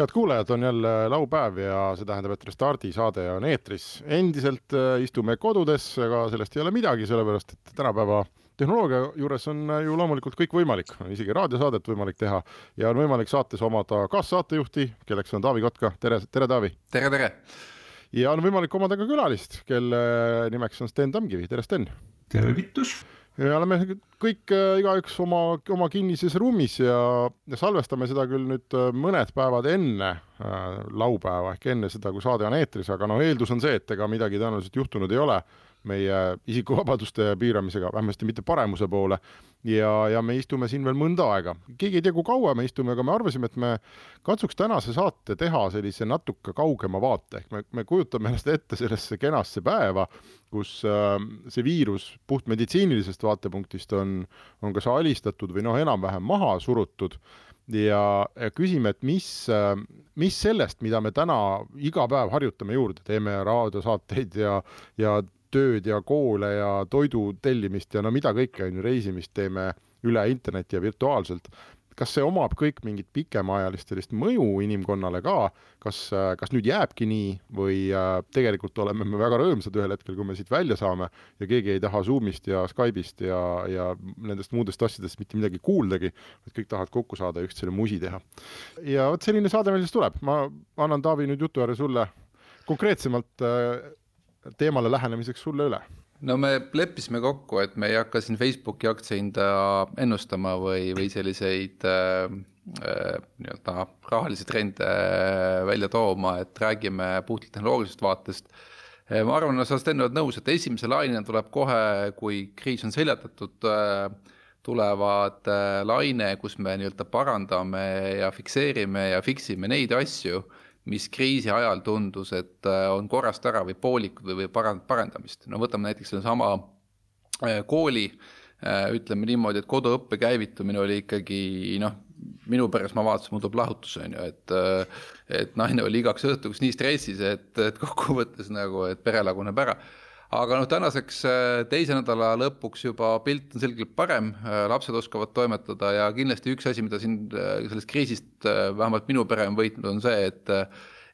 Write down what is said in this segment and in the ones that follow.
Head kuulajad, on jälle laupäev ja see tähendab, et Restardi saade on eetris. endiselt äh, istume kodudes, aga sellest ei ole midagi, sellepärast et tänapäeva tehnoloogia juures on äh, ju loomulikult kõik võimalik, on isegi raadiosaadet võimalik teha ja on võimalik saates omada kaassaatejuhti, kelleks on Taavi Kotka, tere, tere Taavi! tere, tere! ja on võimalik omada ka külalist, kelle nimeks on Sten Tamkivi, tere Sten! tere, Vittus! Ja oleme kõik äh, igaüks oma, oma kinnises ruumis ja, ja salvestame seda küll nüüd äh, mõned päevad enne äh, laupäeva ehk enne seda, kui saade on eetris, aga noh, eeldus on see, et ega midagi tõenäoliselt juhtunud ei ole meie isikuvabaduste piiramisega, vähemasti mitte paremuse poole. Ja, ja me istume siin veel mõnda aega. keegi ei tea, kui kaua me istume, aga me arvasime, et me katsuks tänase saate teha sellise natuke kaugema vaate, ehk me, me kujutame ennast ette sellesse kenasse päeva, kus äh, see viirus puhtmeditsiinilisest vaatepunktist on, on kas alistatud või noh, enam-vähem maha surutud. Ja, ja küsime, et mis, äh, mis sellest, mida me täna iga päev harjutame juurde, teeme raadiosaateid ja, ja tööd ja koole ja toidu tellimist ja no mida kõike on ju, reisimist teeme üle interneti ja virtuaalselt. kas see omab kõik mingit pikemaajalist sellist mõju inimkonnale ka, kas, kas nüüd jääbki nii või tegelikult oleme me väga rõõmsad ühel hetkel, kui me siit välja saame ja keegi ei taha Zoomist ja Skype'ist ja, ja nendest muudest asjadest mitte midagi kuuldagi, vaid kõik tahavad kokku saada ja üksteisele musi teha. ja vot selline saade meil siis tuleb, ma annan, Taavi, nüüd jutu äärde sulle konkreetsemalt teemale lähenemiseks sulle üle? no me leppisime kokku, et me ei hakka siin Facebooki aktsiahinda ennustama või, või selliseid äh, äh, nii-öelda rahalisi trende äh, välja tooma, et räägime puhtalt tehnoloogilisest vaatest äh,. ma arvan, sa Sten oled nõus, et esimese lainena tuleb kohe, kui kriis on seljatatud tulevad laine, kus me nii-öelda parandame ja fikseerime ja fix ime neid asju mis kriisi ajal tundus, et äh, on korrast ära või poolikud või, või parand-, parendamist. no võtame näiteks sellesama äh, kooli, äh, ütleme niimoodi, et koduõppe käivitumine oli ikkagi noh, minu peres ma vaatasin, mul tuleb lahutus, on ju, et et naine oli igaks õhtuks nii stressis, et, et kokkuvõttes nagu, et pere laguneb ära aga noh, tänaseks teise nädala lõpuks juba pilt on selgelt parem, lapsed oskavad toimetada ja kindlasti üks asi, mida siin sellest kriisist vähemalt minu pere on võitnud, on see, et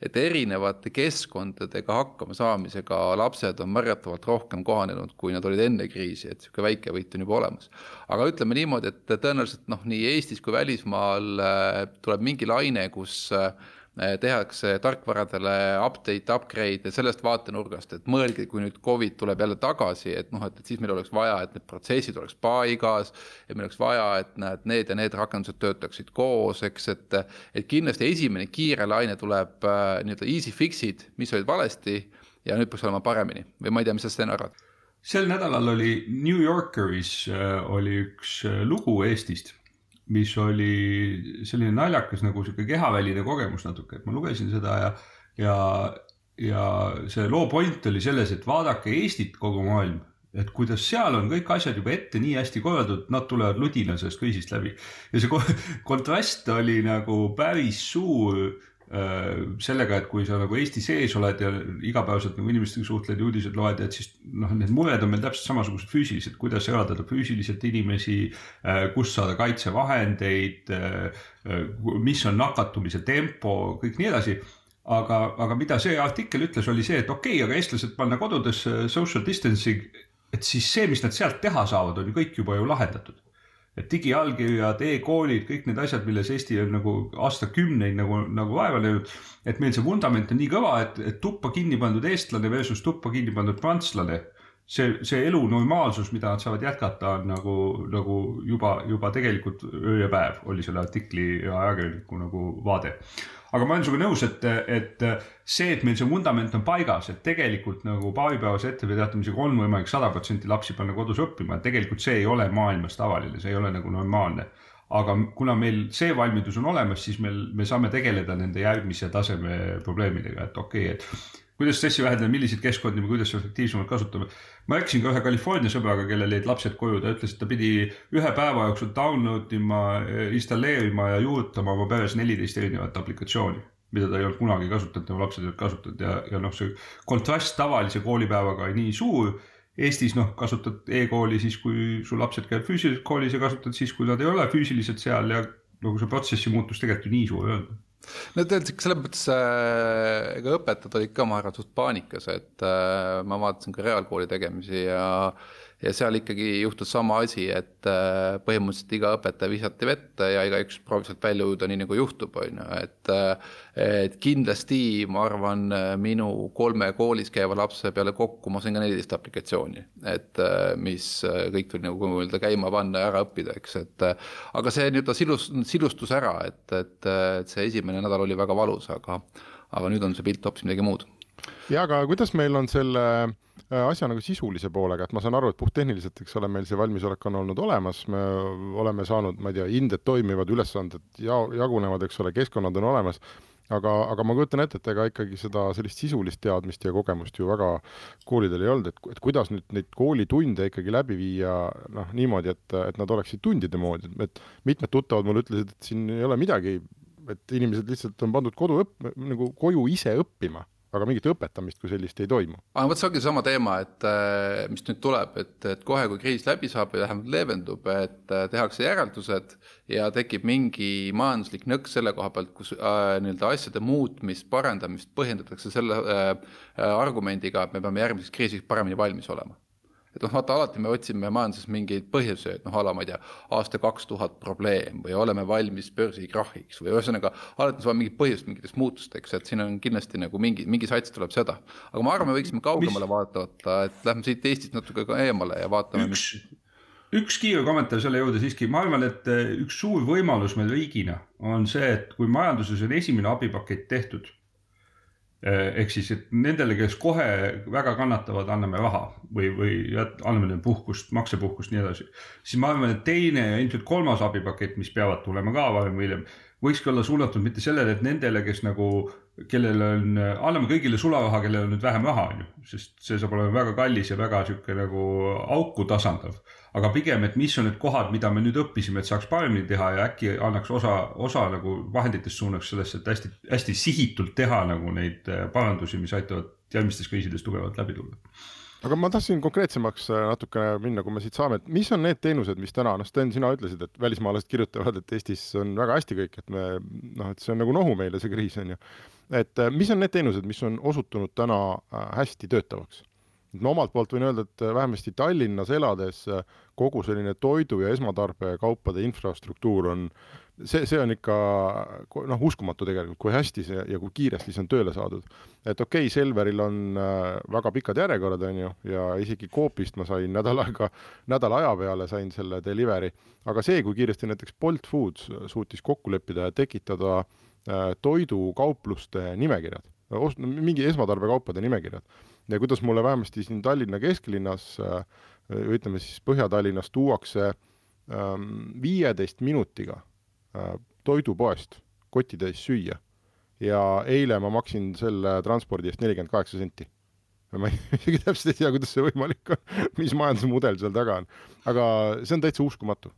et erinevate keskkondadega hakkama saamisega lapsed on märgatavalt rohkem kohanenud, kui nad olid enne kriisi, et niisugune väike võit on juba olemas. aga ütleme niimoodi, et tõenäoliselt noh, nii Eestis kui välismaal äh, tuleb mingi laine, kus äh, tehakse tarkvaradele update, upgrade sellest vaatenurgast, et mõelge, kui nüüd Covid tuleb jälle tagasi, et noh, et, et siis meil oleks vaja, et need protsessid oleks paigas, et meil oleks vaja, et näed, need ja need rakendused töötaksid koos, eks, et et kindlasti esimene kiire laine tuleb äh, nii-öelda easy fix'id, mis olid valesti ja nüüd peaks olema paremini või ma ei tea, mis sa, Sten, arvad? sel nädalal oli New Yorkeris äh, oli üks lugu Eestist mis oli selline naljakas nagu sihuke kehaväline kogemus natuke, et ma lugesin seda ja, ja, ja see loo point oli selles, et vaadake Eestit, kogu maailm, et kuidas seal on kõik asjad juba ette nii hästi korraldatud, nad tulevad ludina sellest kriisist läbi. ja see kontrast oli nagu päris suur sellega, et kui sa nagu Eesti sees oled ja igapäevaselt nagu inimestega suhtled ja uudiseid loed, et siis noh, need mured on meil täpselt samasugused füüsilised, kuidas eraldada füüsiliselt inimesi, äh, kust saada kaitsevahendeid, äh, mis on nakatumise tempo, kõik nii edasi. Aga, aga mida see artikkel ütles, oli see, et okei okay,, aga eestlased panna kodudesse social distancing, et siis see, mis nad sealt teha saavad, on ju kõik juba ju lahendatud et digiallkirjad e, e-koolid, kõik need asjad, milles Eesti on nagu aastakümneid nagu, nagu vaeva näinud. et meil see vundament on nii kõva, et, et tuppa kinni pandud eestlane versus tuppa kinni pandud prantslane. See, see elu normaalsus, mida nad saavad jätkata, on nagu, nagu juba, juba tegelikult öö ja päev oli selle artikli ja ajakirjaniku nagu vaade aga ma olen sinuga nõus, et, et see, et meil see vundament on paigas, et tegelikult nagu paaripäevase etteteatamisega on võimalik sada protsenti lapsi panna kodus õppima, et tegelikult see ei ole maailmas tavaline, see ei ole nagu normaalne. aga kuna meil see valmidus on olemas, siis meil, me saame tegeleda nende järgmise taseme probleemidega, et okei okay,, et kuidas stressi vähendada, milliseid keskkondi me kuidas efektiivsemalt kasutame. ma rääkisin ka ühe California sõbraga, kellel jäid lapsed koju, ta ütles, et ta pidi ühe päeva jooksul download ima, installeerima ja juurutama oma peres neliteist erinevat aplikatsiooni mida ta ei olnud kunagi kasutanud, tema lapsed ei olnud kasutanud. Ja, ja noh, see kontrast tavalise koolipäevaga oli nii suur. Eestis noh, kasutad e-kooli siis, kui su lapsed käivad füüsiliselt koolis ja kasutad siis, kui nad ei ole füüsiliselt seal ja nagu see protsessi muutus tegelikult ju nii suur ei olnud no tegelikult selles mõttes äh, ega õpetajad olid ka, ma arvan, suht paanikas, et äh, ma vaatasin ka reaalkooli tegemisi ja ja seal ikkagi juhtus sama asi, et äh, põhimõtteliselt iga õpetaja visati vette ja igaüks proovis sealt välja ujuda nii nagu juhtub, on ju, et. Äh, et kindlasti ma arvan, minu kolme koolis käiva lapse peale kokku ma sain ka neliteist aplikatsiooni, et äh, mis kõik tuli nagu nii-öelda käima panna ja ära õppida, eks, et. aga see nii-öelda silus, silustus ära, et, et, et see esimene nädal oli väga valus, aga, aga nüüd on see pilt hoopis midagi muud. Ja aga kuidas meil on selle Äh, asja nagu sisulise poolega, et ma saan aru, et puhttehniliselt, eks ole, meil see valmisolek on olnud olemas, me oleme saanud, ma ei tea, hinded toimivad, ülesanded ja jagunevad, eks ole, keskkonnad on olemas, aga, aga ma kujutan ette, et ega ikkagi seda sellist sisulist teadmist ja kogemust ju väga koolidel ei olnud, et, et kuidas nüüd neid koolitunde ikkagi läbi viia noh, niimoodi, et, et nad oleksid tundide moodi, et mitmed tuttavad mulle ütlesid, et siin ei ole midagi, et inimesed lihtsalt on pandud kodu õpp-, nagu koju ise õppima aga mingit õpetamist kui sellist ei toimu. aga vot see ongi seesama teema, et äh, mis nüüd tuleb, et, et kohe, kui kriis läbi saab või vähemalt leevendub, et äh, tehakse järeldused ja tekib mingi majanduslik nõks selle koha pealt, kus äh, nii-öelda asjade muutmist, parendamist põhjendatakse selle äh, argumendiga, et me peame järgmiseks kriisiks paremini valmis olema et noh, vaata alati me otsime majanduses mingeid põhjuseid, noh a la ma ei tea, aasta kaks tuhat probleem või oleme valmis börsikrahhiks või ühesõnaga alati on vaja mingit põhjust mingiteks muutusteks, et siin on kindlasti nagu mingi, mingi sats tuleb seda. aga ma arvan, me võiksime kaugemale vaadata, et lähme siit Eestist natuke ka eemale ja vaatame. üks üks kiire kommentaar selle juurde siiski, ma arvan, et eh, üks suur võimalus meil riigina on see, et kui majanduses on esimene abipakett tehtud Eh, ehk siis, et nendele, kes kohe väga kannatavad, anname raha või, või anname neile puhkust, maksepuhkust, nii edasi. siis ma arvan, et teine ja ilmselt kolmas abipakett, mis peavad tulema ka varem või hiljem, võikski olla suunatud mitte sellele, et nendele, kes nagu, kellel on, anname kõigile sularaha, kellel on nüüd vähem raha, on ju, sest see saab olema väga kallis ja väga sihuke nagu auku tasandav aga pigem, et mis on need kohad, mida me nüüd õppisime, et saaks paremini teha ja äkki annaks osa, osa nagu vahenditest suunaks sellesse, et hästi, hästi sihitult teha nagu neid äh, parandusi, mis aitavad järgmistes kriisides tugevalt läbi tulla aga ma tahtsin konkreetsemaks äh, natukene minna, kui me siit saame, et mis on need teenused, mis täna, noh, Sten, sina ütlesid, et välismaalased kirjutavad, et Eestis on väga hästi kõik, et me noh, et see on nagu nohu meile, see kriis on ju. et äh, mis on need teenused, mis on osutunud täna hästi töötavaks? No omalt poolt võin öelda, et vähemasti Tallinnas elades kogu selline toidu ja esmatarbekaupade infrastruktuur on, see, see on ikka noh, uskumatu tegelikult, kui hästi see ja kui kiiresti see on tööle saadud. et okei okay,, Selveril on äh, väga pikad järjekorrad, on ju, ja isegi Coopist ma sain nädal aega, nädala aja peale sain selle delivery, aga see, kui kiiresti näiteks Bolt Foods suutis kokku leppida ja tekitada äh, toidukaupluste nimekirjad, mingi esmatarbekaupade nimekirjad ja kuidas mulle vähemasti siin Tallinna kesklinnas äh, ütleme siis Põhja-Tallinnas tuuakse ähm, viieteist minutiga äh, toidupoest kotitäis süüa ja eile ma maksin selle transpordi eest nelikümmend kaheksa senti. ma isegi täpselt ei tea, kuidas see võimalik on, mis majandusmudel seal taga on, aga see on täitsa uskumatu.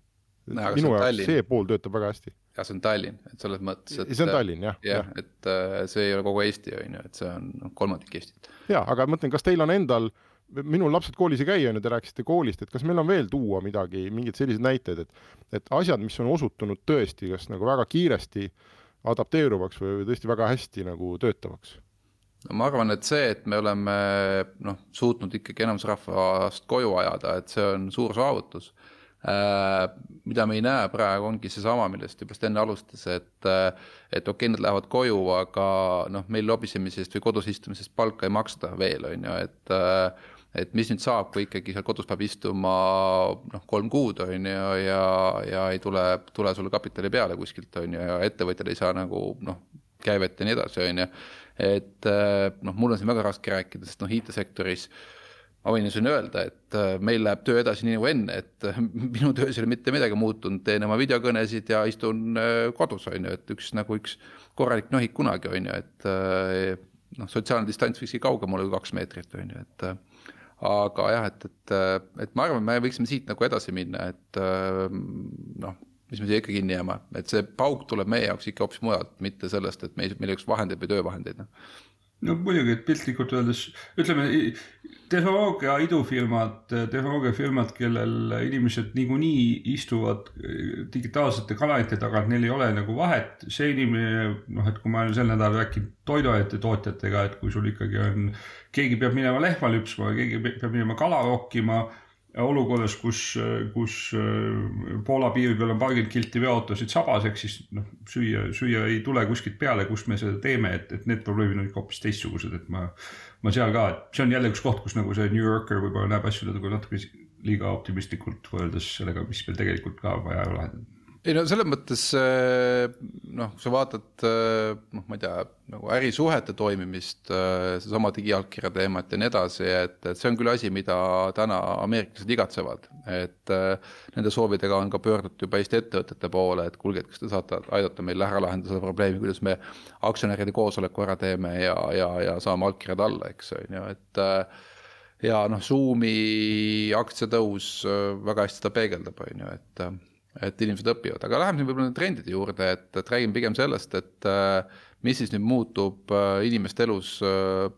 minu jaoks see pool töötab väga hästi. Ja see on Tallinn, et selles mõttes, et see on Tallinn jah. jah, et äh, see ei ole kogu Eesti on ju, et see on kolmandik Eestit. ja, aga mõtlen, kas teil on endal minul lapsed koolis ei käi, on ju, te rääkisite koolist, et kas meil on veel tuua midagi, mingeid selliseid näiteid, et et asjad, mis on osutunud tõesti kas nagu väga kiiresti adapteeruvaks või tõesti väga hästi nagu töötavaks? no ma arvan, et see, et me oleme noh, suutnud ikkagi enamusrahvast koju ajada, et see on suur saavutus mida me ei näe praegu, ongi seesama, millest juba Sten alustas, et äh, et okei okay,, nad lähevad koju, aga noh, meil lobisemisest või kodus istumisest palka ei maksta veel, on ju, et äh, et mis nüüd saab, kui ikkagi seal kodus peab istuma noh, kolm kuud on ju ja, ja ei tule, tule sulle kapitali peale kuskilt on ju ja ettevõtjad ei saa nagu noh, käivet ja nii edasi, on ju. et noh, mul on siin väga raske rääkida, sest noh, IT-sektoris äh, ma võin ju siin öelda, et äh, meil läheb töö edasi nii nagu enne, et äh, minu töös ei ole mitte midagi muutunud, teen oma videokõnesid ja istun äh, kodus, on ju, et üks nagu üks korralik nohik kunagi, on ju, et noh, sotsiaalne distants võikski kaugemal olla kui kaks meetrit, on ju, et aga jah, et, et, et ma arvan, me võiksime siit nagu edasi minna, et noh, mis me siia ikka kinni jääme, et see pauk tuleb meie jaoks ikka hoopis mujalt, mitte sellest, et meil, meil ei oleks vahendeid või töövahendeid, noh no muidugi, et piltlikult öeldes ütleme tehnoloogia idufirmad, tehnoloogiafirmad, kellel inimesed niikuinii istuvad digitaalsete kanalite taga, et neil ei ole nagu vahet. see inimene, noh, et kui ma olen sel nädalal rääkinud toiduainete tootjatega, et kui sul ikkagi on, keegi peab minema lehma lüpsma, keegi peab minema kala rokkima olukorras, kus, kus äh, Poola piiri peal on paarkümmend kilti veoautosid sabaseks, siis noh, süüa, süüa ei tule kuskilt peale, kust me seda teeme, et, et need probleemid on ikka hoopis teistsugused, et ma, ma seal ka, et see on jälle üks koht, kus nagu see New Yorker võib-olla näeb asju natuke liiga optimistlikult võrreldes sellega, mis meil tegelikult ka vaja lahendada ei no selles mõttes äh, noh, kui sa vaatad äh, noh, ma ei tea, nagu ärisuhete toimimist, äh, seesama digiallkirja teemat ja nii edasi, et, et see on küll asi, mida täna ameeriklased igatsevad. et nende soovidega on ka pöördutud juba Eesti ettevõtete poole, et kuulge, et kas te saate aidata meil ära lahendada seda probleemi, kuidas me aktsionäride koosoleku ära teeme ja, ja, ja saame allkirjad alla, eks on ju, et ja noh, Zoomi aktsiatõus väga hästi seda peegeldab, on ju, et et inimesed õpivad, aga läheme siin võib-olla trendide juurde, et, et räägime pigem sellest, et äh, mis siis nüüd muutub äh, inimeste elus äh,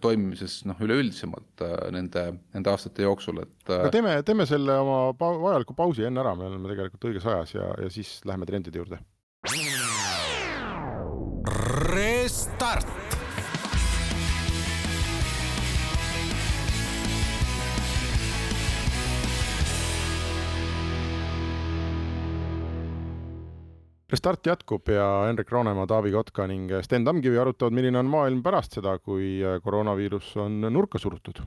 toimimises noh, üleüldisemalt nende, nende aastate jooksul, et. aga teeme, teeme selle oma pa vajaliku pausi enne ära, me oleme tegelikult õiges ajas ja, ja siis lähme trendide juurde. Restart Restart jätkub ja Henrik Roonemaa, Taavi Kotka ning Sten Tamkivi arutavad, milline on maailm pärast seda, kui koroonaviirus on nurka surutud.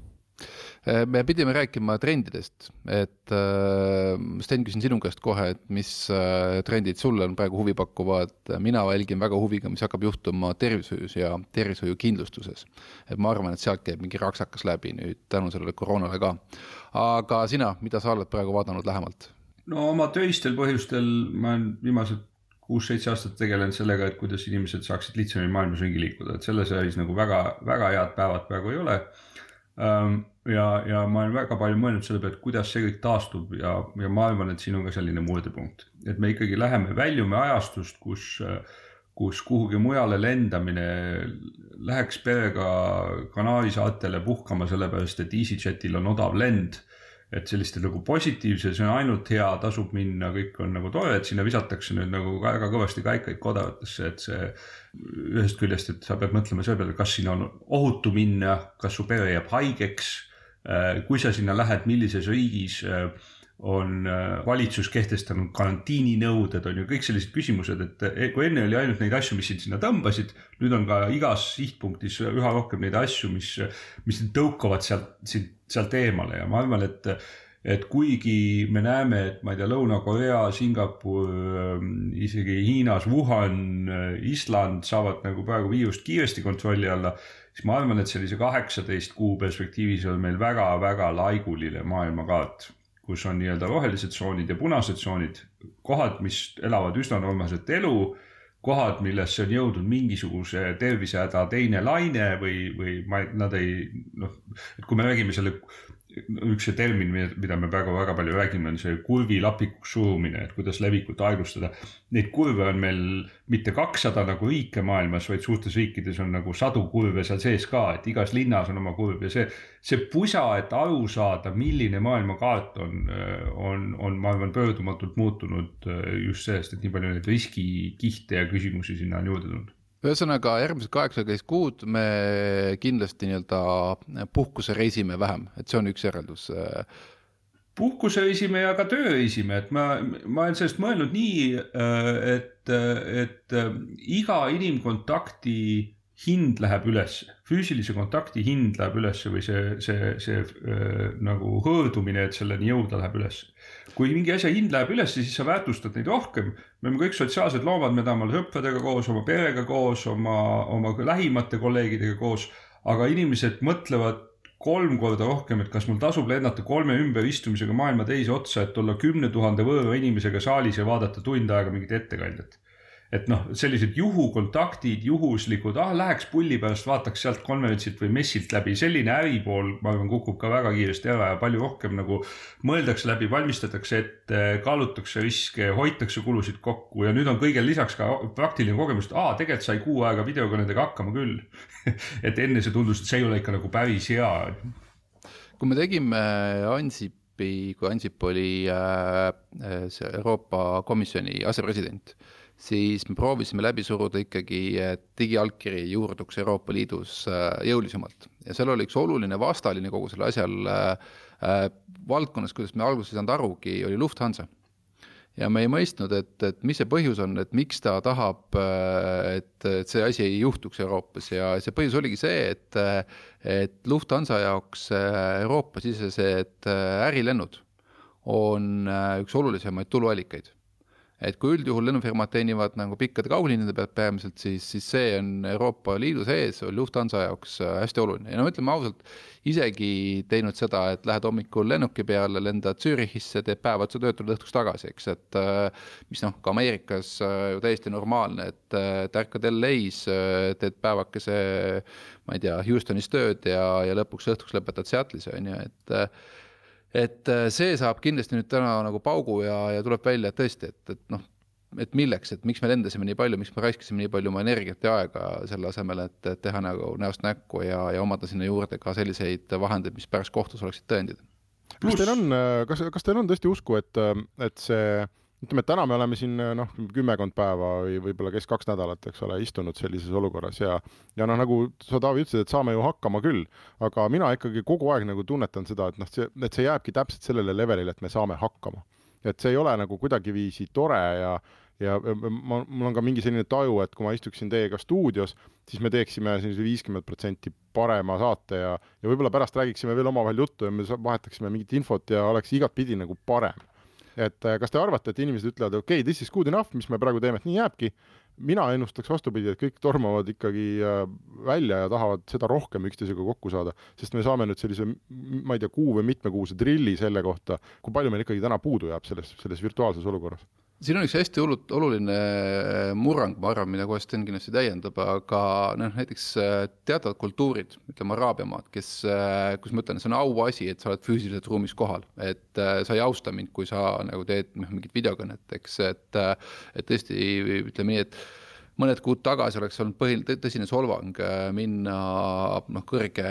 me pidime rääkima trendidest, et äh, Sten, küsin sinu käest kohe, et mis äh, trendid sulle on praegu huvipakkuvad, mina jälgin väga huviga, mis hakkab juhtuma tervishoius ja tervishoiukindlustuses. et ma arvan, et sealt käib mingi raksakas läbi nüüd tänu sellele koroonale ka. aga sina, mida sa oled praegu vaadanud lähemalt? no oma töistel põhjustel ma olen viimased kuus-seitse aastat tegelenud sellega, et kuidas inimesed saaksid lihtsamini maailmas ringi liikuda, et selles äris nagu väga, väga head päevad praegu ei ole. Ähm, ja, ja ma olen väga palju mõelnud selle peale, et kuidas see kõik taastub ja, ja ma arvan, et siin on ka selline mõõdepunkt, et me ikkagi läheme, väljume ajastust, kus, kus kuhugi mujale lendamine läheks perega Kanaari saartele puhkama, sellepärast et EasyJetil on odav lend et selliste nagu positiivse, see on ainult hea, tasub minna, kõik on nagu tore, et sinna visatakse nüüd nagu väga kõvasti kaikaid kodaratesse, et see ühest küljest, et sa pead mõtlema selle peale, kas sinna on ohutu minna, kas su pere jääb haigeks. Äh, kui sa sinna lähed, millises riigis äh, on äh, valitsus kehtestanud karantiininõuded, on ju kõik sellised küsimused, et eh, kui enne oli ainult neid asju, mis sind sinna tõmbasid, nüüd on ka igas sihtpunktis üha rohkem neid asju, mis, mis tõukavad sealt, sealt eemale. Ja ma arvan, et et kuigi me näeme, et ma ei tea, Lõuna-Korea, Singapur, isegi Hiinas, Wuhan, Island saavad nagu praegu viirust kiiresti kontrolli alla, siis ma arvan, et sellise kaheksateist kuu perspektiivis on meil väga-väga laiguline maailmakaart kus on nii-öelda rohelised tsoonid ja punased tsoonid, kohad, mis elavad üsna normaalset elu, kohad, millesse on jõudnud mingisuguse tervisehäda teine laine või, või ma, nad ei noh, et kui me räägime selle üks see termin, mida me praegu väga palju räägime, on see kurvi lapikuks surumine, et kuidas levikut aeglustada. Neid kurve on meil mitte kakssada nagu riike maailmas, vaid suurtes riikides on nagu sadu kurve seal sees ka, et igas linnas on oma kurv ja see, see pusa, et aru saada, milline maailmakaart on, on, on, ma arvan, pöördumatult muutunud just sellest, et nii palju neid riskikihte ja küsimusi sinna on juurde tulnud ühesõnaga järgmised kaheksateist kuud me kindlasti nii-öelda puhkusereisime vähem, et see on üks järeldus. puhkusereisime ja ka tööreisime, et ma, ma olen sellest mõelnud nii, et, et iga inimkontakti hind läheb üles, füüsilise kontakti hind läheb üles või see, see, see äh, nagu hõõrdumine, et selleni jõuda, läheb üles. Kui mingi asja hind läheb üles, siis sa väärtustad neid rohkem. me oleme kõik sotsiaalsed loomad, me tahame olla sõpradega koos, oma perega koos, oma, oma lähimate kolleegidega koos, aga inimesed mõtlevad kolm korda rohkem, et kas mul tasub lennata kolme ümberistumisega maailma teise otsa, et olla kümne tuhande võõra inimesega saalis ja vaadata tund aega mingit ettekandjat et noh, sellised juhukontaktid, juhuslikud, ah läheks pulli pärast, vaataks sealt konverentsilt või messilt läbi, selline äripool, ma arvan, kukub ka väga kiiresti ära ja palju rohkem nagu mõeldakse läbi, valmistatakse ette, kaalutakse riske, hoitakse kulusid kokku ja nüüd on kõigel lisaks ka praktiline kogemus, et aa, tegelikult sai kuu aega videokõnedega hakkama küll et enne see tundus, et see ei ole ikka nagu päris hea. kui me tegime Ansipi, kui Ansip oli äh, see Euroopa Komisjoni asepresident siis me proovisime läbi suruda ikkagi, et digiallkiri juurduks Euroopa Liidus äh, jõulisemalt. Ja seal oli üks oluline vastaline kogu sellel asjal äh, valdkonnas, kuidas me alguses ei saanud arugi, oli Lufthansa. ja me ei mõistnud, et, et mis see põhjus on, et miks ta tahab, et, et see asi ei juhtuks Euroopas. Ja see põhjus oligi see, et, et Lufthansa jaoks Euroopa-sisesed ärilennud on üks olulisemaid tuluallikaid et kui üldjuhul lennufirmad teenivad nagu pikkade kaugliinide pealt peamiselt, siis, siis see on Euroopa Liidu sees, Lufthansa jaoks äh, hästi oluline. Ja no ütleme ausalt, isegi teinud seda, et lähed hommikul lennuki peale, lendad Zürichisse, teed päev otsa tööd, tuled õhtuks tagasi, eks, et äh, mis noh, ka Ameerikas äh, ju täiesti normaalne, et, et ärkad LA-s, teed päevakese, ma ei tea, Houstonis tööd ja, ja lõpuks õhtuks lõpetad Seattle'is, on ju, et et äh, see saab kindlasti nüüd täna nagu paugu ja, ja tuleb välja, et tõesti, et, et noh, et milleks, et miks me lendasime nii palju, miks me raiskasime nii palju oma energiat ja aega selle asemel, et, teha nagu näost näkku ja, ja omada sinna juurde ka selliseid vahendeid, mis pärast kohtus oleksid tõendid. kas teil on, kas, kas teil on tõesti usku, et, et see ütleme, et täna me oleme siin noh, kümmekond päeva või võib-olla kes kaks nädalat, eks ole, istunud sellises olukorras ja ja noh, nagu sa, Taavi, ütlesid, et saame ju hakkama küll, aga mina ikkagi kogu aeg nagu tunnetan seda, et noh, see, et see jääbki täpselt sellele levelile, et me saame hakkama. et see ei ole nagu kuidagiviisi tore ja ja ma, mul on ka mingi selline taju, et kui ma istuksin teiega stuudios, siis me teeksime sellise viiskümmend protsenti parema saate ja, ja võib-olla pärast räägiksime veel omavahel juttu ja me vahetaksime mingit infot ja oleks igatpidi nagu parem et äh, kas te arvate, et inimesed ütlevad, okei okay,, this is good enough, mis me praegu teeme, et nii jääbki. mina ennustaks vastupidi, et kõik tormavad ikkagi äh, välja ja tahavad seda rohkem üksteisega kokku saada, sest me saame nüüd sellise, ma ei tea, kuu või mitmekuuse drilli selle kohta, kui palju meil ikkagi täna puudu jääb selles, selles virtuaalses olukorras siin on üks hästi hullult oluline äh, murrang, ma arvan, mida kohe Sten kindlasti täiendab, aga noh, näiteks äh, teatavad kultuurid, ütleme araabia maad, kes, äh, kus ma ütlen, see on auasi, et sa oled füüsiliselt ruumis kohal, et sa ei austa mind, kui sa nagu teed noh, mingit videokõnet, eks, et, et tõesti ütleme nii, et mõned kuud tagasi oleks olnud põhiline tõsine solvang minna noh, kõrge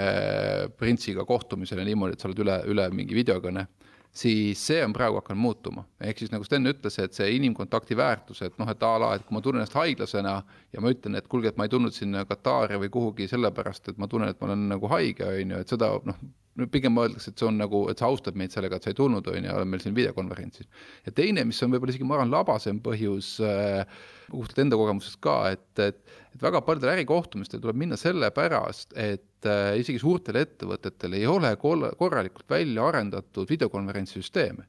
printsiga kohtumisele niimoodi, et sa oled üle, üle mingi videokõne siis see on praegu hakanud muutuma. ehk siis nagu Sten ütles, et see inimkontakti väärtus, et noh, et a la, et kui ma tunnen ennast haiglasena ja ma ütlen, et kuulge, et ma ei tulnud sinna Katari või kuhugi sellepärast, et ma tunnen, et ma olen nagu haige, on ju, et seda noh, pigem mõeldakse, et see on nagu, et sa austad meid sellega, et sa ei tulnud, on ju, oleme meil siin videokonverentsil. ja teine, mis on võib-olla isegi, ma arvan, labasem põhjus äh, puhtalt enda kogemusest ka, et, et, et väga paljudel ärikohtumistel tuleb minna sellepärast, et äh, isegi suurtel ettevõtetel ei ole korralikult välja arendatud videokonverentsisüsteeme.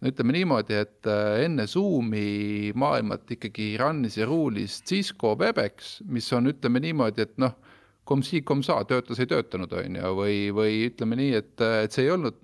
No ütleme niimoodi, et äh, enne Zoomi maailmat ikkagi run'is ja ruulis Cisco Webex, mis on, ütleme niimoodi, et noh kom-si, kom-sa, töötas, ei töötanud, on ju, või, või ütleme nii, et, et see ei olnud,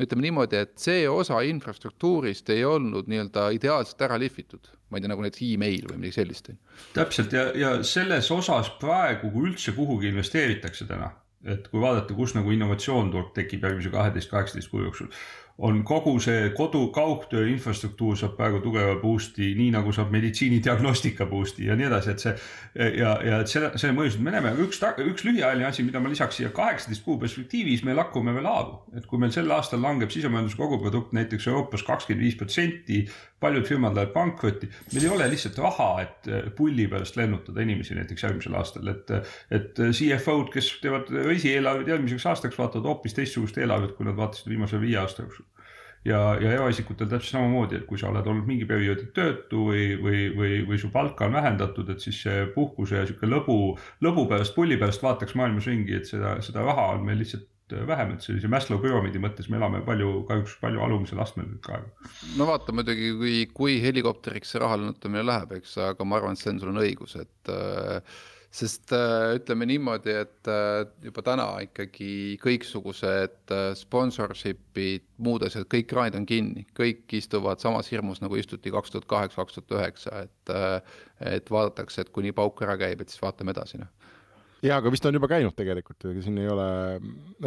ütleme niimoodi, et see osa infrastruktuurist ei olnud nii-öelda ideaalselt ära lihvitud. ma ei tea, nagu näiteks email või midagi sellist. täpselt ja, ja selles osas praegu, kui üldse kuhugi investeeritakse täna, et kui vaadata, kus nagu innovatsioon tuleb, tekib järgmise kaheteist, kaheksateist kuu jooksul on kogu see kodu kaugtöö infrastruktuur saab praegu tugeva boost'i, nii nagu saab meditsiinidiagnostika boost'i ja nii edasi, et see ja, ja et selle, selle mõjusid me näeme, aga üks, üks lühiajaline asi, mida ma lisaks siia kaheksateist kuu perspektiivis, me lakume veel haavu. et kui meil sel aastal langeb sisemajanduse koguprodukt näiteks Euroopas kakskümmend viis protsenti, paljud firmad lähevad pankrotti, meil ei ole lihtsalt raha, et pulli pärast lennutada inimesi näiteks järgmisel aastal, et, et CFO-d, kes teevad reisieelarveid järgmiseks aastaks, vaatavad hoopis teistsugust eelarvet, kui nad vaatasid viimase viie aasta jooksul ja, ja eraisikutel täpselt samamoodi, et kui sa oled olnud mingi perioodi töötu või, või, või, või su palka on vähendatud, et siis see puhkuse ja sihuke lõbu, lõbu pärast, pulli pärast vaataks maailmas ringi, et seda, seda raha on meil lihtsalt vähem, et sellise Maslow püramiidi mõttes me elame palju, kahjuks palju alumisel astmel nüüd praegu. no vaata muidugi, kui, kui helikopteriks see raha lennutamine läheb, eks, aga ma arvan, et Sten, sul on õigus, et äh, sest äh, ütleme niimoodi, et äh, juba täna ikkagi kõiksugused äh, sponsorship'id, muud asjad, kõik kraanid on kinni, kõik istuvad samas hirmus nagu istuti kaks tuhat kaheksa, kaks tuhat üheksa, et, et vaadatakse, et kuni pauk ära käib, et siis vaatame edasi, noh jaa, aga vist on juba käinud tegelikult, ega siin ei ole,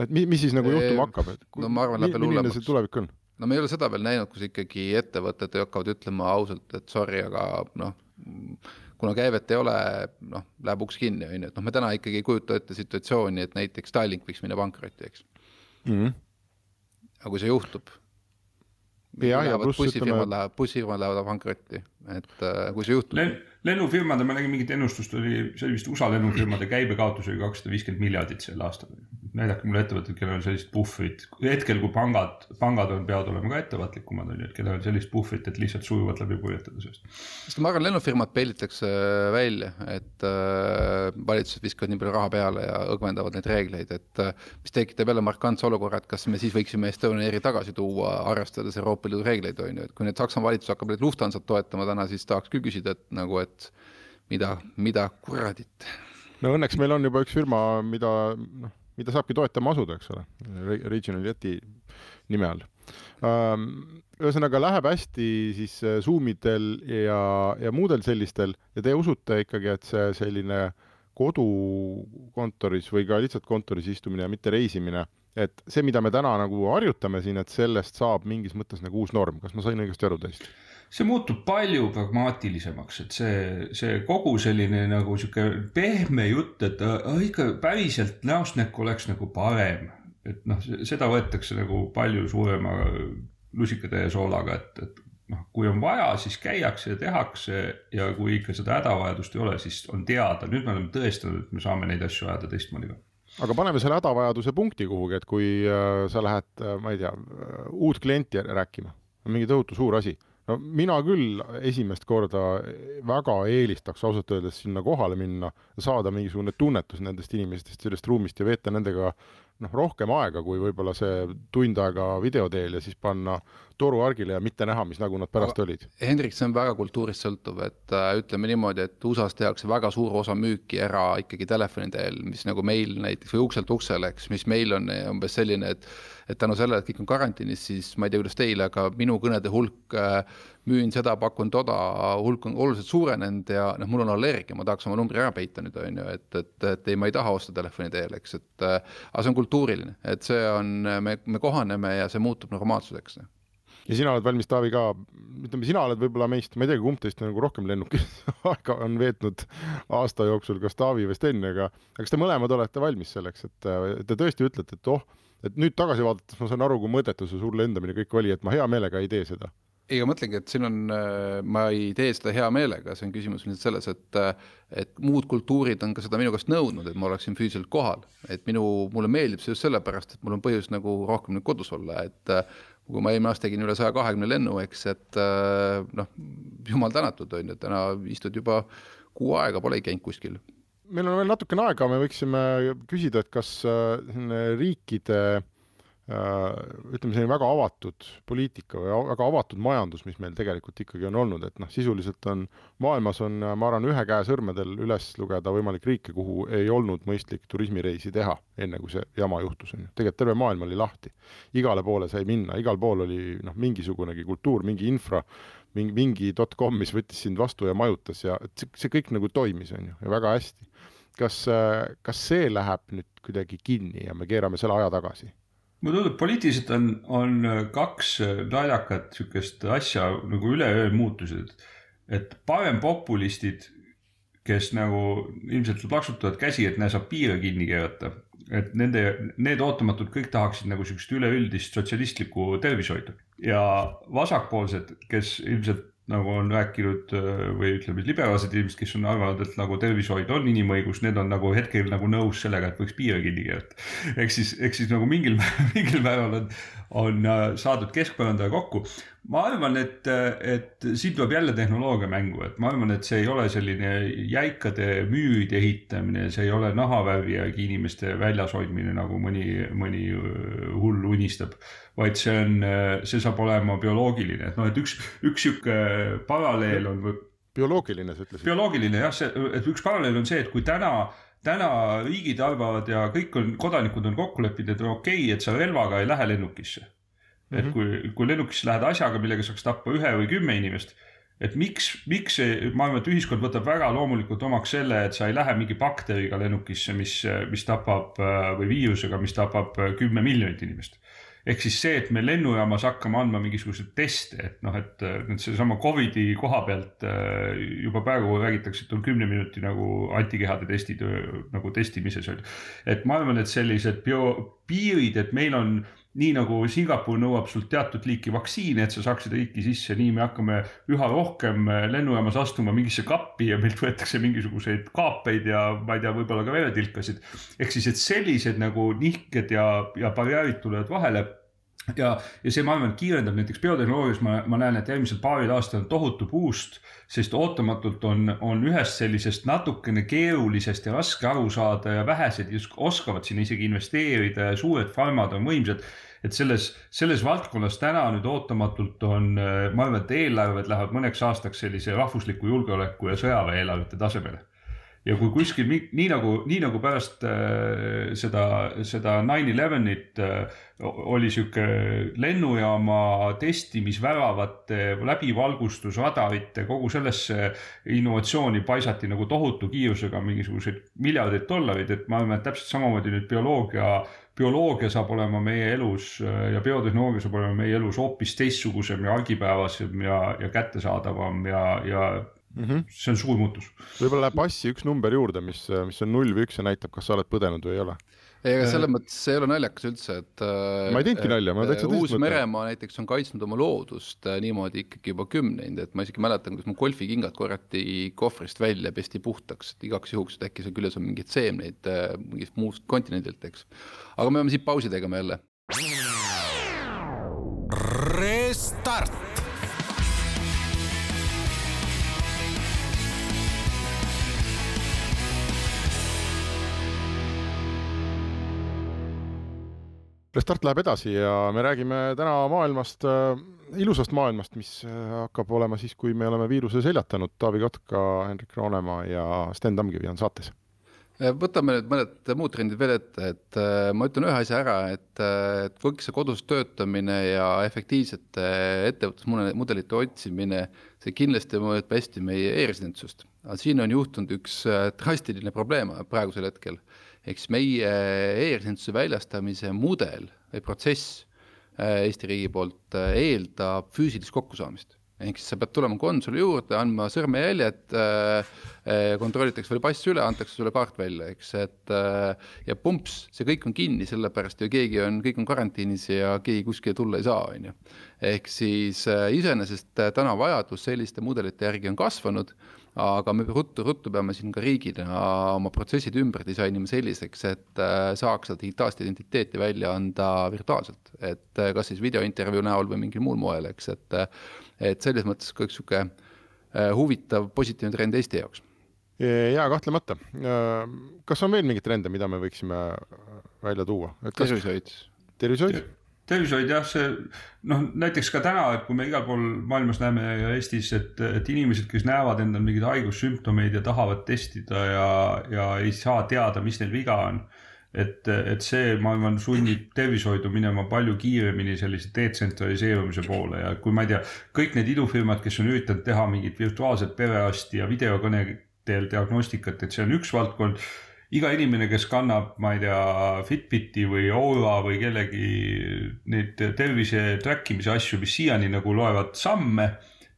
et mis, mis siis nagu juhtuma hakkab, et no ma arvan, läheb veel hullemaks. tulevik on? no me ei ole seda veel näinud, kus ikkagi ettevõtted hakkavad ütlema ausalt, et sorry, aga noh, kuna käivet ei ole, noh, läheb uks kinni, on ju, et noh, me täna ikkagi ei kujuta ette situatsiooni, et näiteks Tallink võiks minna pankrotti, eks mm. -hmm. aga kui see juhtub. bussifirmad ütleme... lähevad, bussifirmad lähevad pankrotti, et äh, kui see juhtub Len lennufirmade, ma nägin mingit ennustust oli, see oli vist USA lennufirmade käibekaotus oli kakssada viiskümmend miljardit sel aastal. näidake mulle ettevõtted, kellel on sellised puhvrid, hetkel kui pangad, pangad on, peavad olema ka ettevaatlikumad on ju, et kellel on sellist puhvrit, et lihtsalt sujuvalt läbi purjetada sellest. sest ma arvan, lennufirmad pellitakse äh, välja, et äh, valitsused viskavad nii palju raha peale ja õgvendavad neid reegleid, et äh, mis tekitab jälle markantse olukorra, et kas me siis võiksime Estonian Airi tagasi tuua, arvestades Euroopa Liidu reegleid on ju, et kui nüüd Saksamaa valitsus hakkab nüüd Lufthansat toetama täna, siis tahaks küll küsida, et nagu, et mida, mida kuradit. no õnneks meil on juba üks firma, mida noh, mida saabki toetama asuda, eks ole, Regional Jeti nime all. ühesõnaga läheb hästi siis äh, Zoom idel ja, ja muudel sellistel ja te usute ikkagi, et see selline kodukontoris või ka lihtsalt kontoris istumine ja mitte reisimine, et see, mida me täna nagu harjutame siin, et sellest saab mingis mõttes nagu uus norm, kas ma sain õigesti aru teist? See muutub palju pragmaatilisemaks, et see, see kogu selline nagu sihuke pehme jutt, et äh, ikka päriselt näost näkku oleks nagu parem. et noh, seda võetakse nagu palju suurema lusikatäie soolaga, et, et noh, kui on vaja, siis käiakse ja tehakse ja kui ikka seda hädavajadust ei ole, siis on teada, nüüd me oleme tõestanud, et me saame neid asju ajada teistmoodi ka. Aga paneme selle hädavajaduse punkti kuhugi, et kui äh, sa lähed, äh, ma ei tea, uut klienti rääkima, mingi tohutu suur asi no mina küll esimest korda väga eelistaks ausalt öeldes sinna kohale minna, saada mingisugune tunnetus nendest inimestest, sellest ruumist ja veeta nendega noh, rohkem aega kui võib-olla see tund aega video teel ja siis panna toru argile ja mitte näha, mis nägu nad pärast olid. Hendrik, see on väga kultuurist sõltuv, et äh, ütleme niimoodi, et USA-s tehakse väga suur osa müüki ära ikkagi telefoni teel, mis nagu meil näiteks või ukselt uksele, eks, mis meil on umbes selline, et et tänu sellele, et kõik on karantiinis, siis ma ei tea, kuidas teil, aga minu kõnede hulk äh, müün seda, pakun toda, hulk on oluliselt suurenenud ja noh, mul on allergia, ma tahaks oma numbri ära peita nüüd on ju, et, et, et ei, ma ei taha osta telefoni teel, eks, et äh, aga see on kultuuriline, et see on, me, me kohaneme ja see muutub normaalsuseks ja sina oled valmis, Taavi, ka, ütleme, sina oled võib-olla meist, ma ei teagi, kumb teist nagu rohkem lennukis aega on veetnud aasta jooksul, kas Taavi või Sten, aga kas te mõlemad olete valmis selleks, et te tõesti ütlete, et oh, et nüüd tagasi vaadates ma saan aru, kui mõttetu see suur lendamine kõik oli, et ma hea meelega ei tee seda ei, ma mõtlengi, et siin on, äh, ma ei tee seda hea meelega, see on küsimus lihtsalt selles, et äh, et muud kultuurid on ka seda minu käest nõudnud, et ma oleksin füüsiliselt kohal, et minu, mulle meeldib see just sellepärast, et mul on põhjust nagu rohkem nüüd kodus olla, et äh, kui ma eelmine aasta tegin üle saja kahekümne lennu, eks, et noh, jumal tänatud, on ju, täna istud juba kuu aega, polegi käinud kuskil. meil on veel natukene aega, me võiksime küsida, et kas riikide Äh, ütleme, selline väga avatud poliitika või väga avatud majandus, mis meil tegelikult ikkagi on olnud, et noh, sisuliselt on, maailmas on, ma arvan, ühe käe sõrmedel üles lugeda võimalik riike, kuhu ei olnud mõistlik turismireisi teha, enne kui see jama juhtus, on ju. tegelikult terve maailm oli lahti. igale poole sai minna, igal pool oli noh, mingisugunegi kultuur, mingi infra, mingi, mingi dot com, mis võttis sind vastu ja majutas ja see, see kõik nagu toimis, on ju, ja väga hästi. kas, kas see läheb nüüd kuidagi kinni ja me keerame selle aja tagasi? Mulle tundub, poliitiliselt on, on äh, kaks äh, naljakat sihukest asja nagu üleöö muutused. et parempopulistid, kes nagu ilmselt plaksutavad käsi, et näe, saab piire kinni keerata. et nende, need ootamatult kõik tahaksid nagu sihukest üleüldist sotsialistlikku tervishoidu ja vasakpoolsed, kes ilmselt nagu on rääkinud äh, või ütleme, liberaalsed inimesed, kes on arvanud, et nagu tervishoid on inimõigus, need on nagu hetkel nagu nõus sellega, et võiks piire kinni keerata. ehk siis, ehk siis nagu mingil, mingil määral on, on äh, saadud keskpõrandaga kokku. Ma arvan, et, et siin tuleb jälle tehnoloogia mängu, et ma arvan, et see ei ole selline jäikade müüride ehitamine, see ei ole nahavärvi järgi inimeste väljas hoidmine, nagu mõni, mõni äh, hull unistab vaid see on, see saab olema bioloogiline, et noh, et üks, üks sihuke paralleel on bioloogiline, sa ütlesid? bioloogiline jah, see, et üks paralleel on see, et kui täna täna riigid arvavad ja kõik on, kodanikud on kokku leppinud, et okei okay,, et sa relvaga ei lähe lennukisse. Et mm -hmm. kui, kui lennukisse lähed asjaga, millega saaks tappa ühe või kümme inimest, et miks, miks see, ma arvan, et ühiskond võtab väga loomulikult omaks selle, et sa ei lähe mingi bakteriga lennukisse, mis, mis tapab või viirusega, mis tapab kümme miljonit inimest ehk siis see, et me lennujaamas hakkame andma mingisuguseid teste, et noh, et nüüd seesama Covidi koha pealt äh, juba praegu räägitakse, et on kümne minuti nagu antikehade testid nagu testimises on et ma arvan, et sellised bio, piirid, et meil on nii nagu Singapur nõuab sult teatud liiki vaktsiine, et sa saaksid riiki sisse, nii me hakkame üha rohkem lennujaamas astuma mingisse kappi ja meilt võetakse mingisuguseid kaapeid ja ma ei tea, võib-olla ka veretilkasid. ehk siis, et sellised nagu nihked ja, ja barjäärid tulevad vahele ja, ja see, ma arvan, kiirendab näiteks biotehnoloogias, ma, ma näen, et järgmisel paaril aastal on tohutu boost, sest ootamatult on, on ühest sellisest natukene keerulisest ja raske aru saada ja vähesed oskavad sinna isegi investeerida ja suured farmad on võimsad et selles, selles valdkonnas täna nüüd ootamatult on, ma arvan, et eelarved lähevad mõneks aastaks sellise rahvusliku julgeoleku ja sõjaväe eelarvete tasemele ja kui kuskil nii, nagu, nii nagu pärast äh, seda, seda nine elevenit äh, oli sihuke lennujaama testimisväravate, läbivalgustusradarite, kogu sellesse innovatsiooni paisati nagu tohutu kiirusega mingisuguseid miljardeid dollareid, et ma arvan, et täpselt samamoodi nüüd bioloogia bioloogia saab olema meie elus äh, ja biotehnoloogia saab olema meie elus hoopis teistsugusem ja argipäevasem ja, ja kättesaadavam ja, ja mm. -hmm. see on suur muutus. võib-olla läheb passi üks number juurde, mis, mis on null või üks ja näitab, kas sa oled põdenud või ei ole ei, aga selles mõttes see ei ole naljakas üldse, et äh, ma ei teinudki nalja, ma täitsa tõsiselt mõtlen. Uus-Meremaa näiteks on kaitsnud oma loodust äh, niimoodi ikkagi juba kümneid, et ma isegi mäletan, kuidas mu golfikingad korjati kohvrist välja, pesti puhtaks, et igaks juhuks, et äkki seal küljes on mingeid seemneid äh, mingist muust kontinendilt, eks. aga me peame siit pausi tegema jälle. Restart Restart läheb edasi ja me räägime täna maailmast äh,, ilusast maailmast, mis äh, hakkab olema siis, kui me oleme viiruse seljatanud. Taavi Kotka, Hendrik Roonemaa ja Sten Tamkivi on saates. Äh, võtame nüüd mõned muud trendid veel ette, et ma ütlen ühe asja ära, et, et kõik see kodus töötamine ja efektiivsete ettevõtlusmudelite otsimine, see kindlasti mõjutab hästi meie e-residentsust. aga siin on juhtunud üks drastiline probleem praegusel hetkel siis meie e-residentsuse väljastamise mudel või protsess äh, Eesti riigi poolt äh, eeldab füüsilist kokkusaamist. ehk siis sa pead tulema konsuli juurde, andma sõrmejäljed, äh, kontrollitakse veel pass üle, antakse sulle kaart välja, eks, et ja pumps, see kõik on kinni, sellepärast ju keegi on, kõik on karantiinis ja keegi kuskile tulla ei saa, on ju. ehk siis iseenesest täna vajadus selliste mudelite järgi on kasvanud aga me ruttu-ruttu peame siin ka riigina oma protsessid ümber disainima selliseks, et äh, saaks seda digitaalset identiteeti välja anda virtuaalselt, et äh, kas siis videointervjuu näol või mingil muul moel, eks, et äh, et selles mõttes ka üks niisugune huvitav positiivne trend Eesti jaoks. jaa, kahtlemata. kas on veel mingeid trende, mida me võiksime välja tuua? tervishoid. tervishoid? Tervishoid jah, see noh, näiteks ka täna, et kui me igal pool maailmas näeme ja Eestis, et, et inimesed, kes näevad endal mingeid haigussümptomeid ja tahavad testida ja, ja ei saa teada, mis neil viga on. et, et see, ma arvan, sunnib tervishoidu minema palju kiiremini sellise detsentraliseerumise poole ja kui ma ei tea, kõik need idufirmad, kes on üritanud teha mingit virtuaalset perearsti ja videokõne teel diagnostikat, et see on üks valdkond iga inimene, kes kannab, ma ei tea, Fitbiti või Oura või kellegi neid tervise track imise asju, mis siiani nagu loevad samme